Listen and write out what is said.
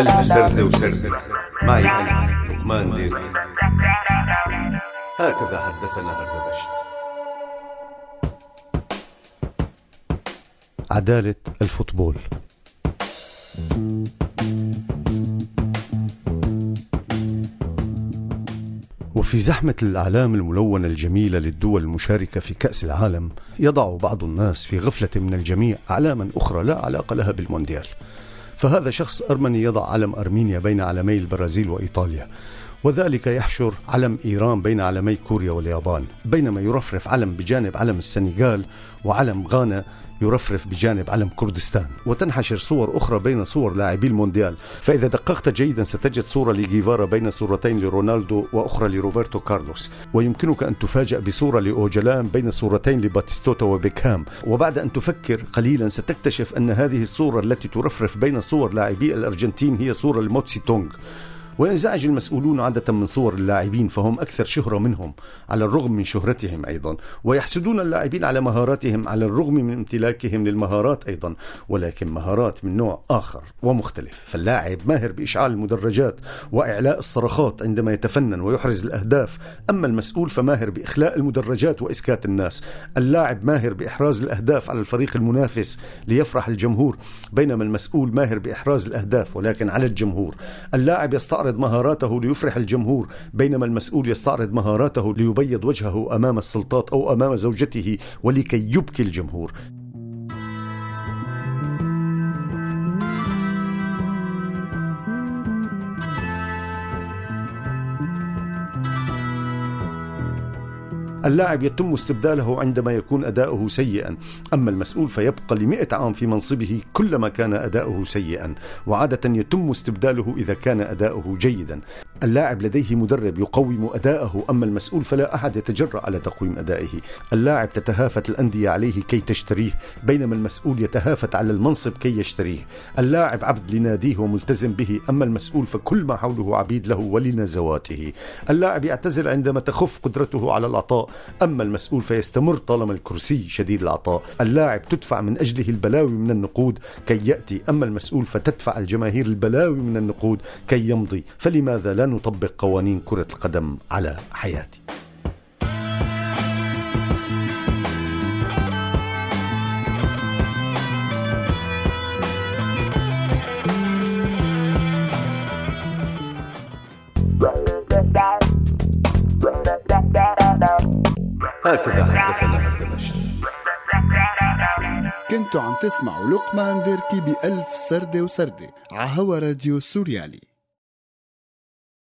ألف سردة وسردة معي أنا لقمان ديري هكذا حدثنا هردبشت عدالة الفوتبول. وفي زحمة الأعلام الملونة الجميلة للدول المشاركة في كأس العالم يضع بعض الناس في غفلة من الجميع أعلاما أخرى لا علاقة لها بالمونديال. فهذا شخص أرمني يضع علم أرمينيا بين علمي البرازيل وإيطاليا. وذلك يحشر علم إيران بين علمي كوريا واليابان بينما يرفرف علم بجانب علم السنغال وعلم غانا يرفرف بجانب علم كردستان. وتنحشر صور أخرى بين صور لاعبي المونديال. فإذا دققت جيدا ستجد صورة لجيفارا بين صورتين لرونالدو وأخرى لروبرتو كارلوس. ويمكنك أن تفاجأ بصورة لأوجلان بين صورتين لباتيستوتا وبيكهام. وبعد أن تفكر قليلا ستكتشف أن هذه الصورة التي ترفرف بين صور لاعبي الأرجنتين هي صورة لماو تسي تونغ. وينزعج المسؤولون عادة من صور اللاعبين فهم أكثر شهرة منهم على الرغم من شهرتهم أيضا ويحسدون اللاعبين على مهاراتهم على الرغم من امتلاكهم للمهارات أيضا ولكن مهارات من نوع آخر ومختلف. فاللاعب ماهر بإشعال المدرجات وإعلاء الصرخات عندما يتفنن ويحرز الأهداف. أما المسؤول فماهر بإخلاء المدرجات وإسكات الناس. اللاعب ماهر بإحراز الأهداف على الفريق المنافس ليفرح الجمهور. بينما المسؤول ماهر بإحراز الأهداف ولكن على الجمهور. اللاعب يستعرض يستعرض مهاراته ليفرح الجمهور بينما المسؤول يستعرض مهاراته ليبيض وجهه أمام السلطات أو أمام زوجته ولكي يبكي الجمهور. اللاعب يتم استبداله عندما يكون أداؤه سيئا. أما المسؤول فيبقى لمئة عام في منصبه كلما كان أداؤه سيئا وعادة يتم استبداله إذا كان أداؤه جيدا. اللاعب لديه مدرب يقوم أداءه أما المسؤول فلا أحد يتجرأ على تقويم أدائه. اللاعب تتهافت الأندية عليه كي تشتريه بينما المسؤول يتهافت على المنصب كي يشتريه. اللاعب عبد لناديه وملتزم به أما المسؤول فكل ما حوله عبيد له ولنزواته اللاعب يعتزل عندما تخف قدرته على العطاء أما المسؤول فيستمر طالما الكرسي شديد العطاء. اللاعب تدفع من أجله البلاوي من النقود كي يأتي أما المسؤول فتدفع الجماهير البلاوي من النقود كي يمضي. فلماذا لا نطبق قوانين كرة القدم على حياتي. هكذا حدثنا هردبشت كنتوا عم تسمعوا لقمان ديركي بألف سردة وسردة عهوا راديو سوريالي.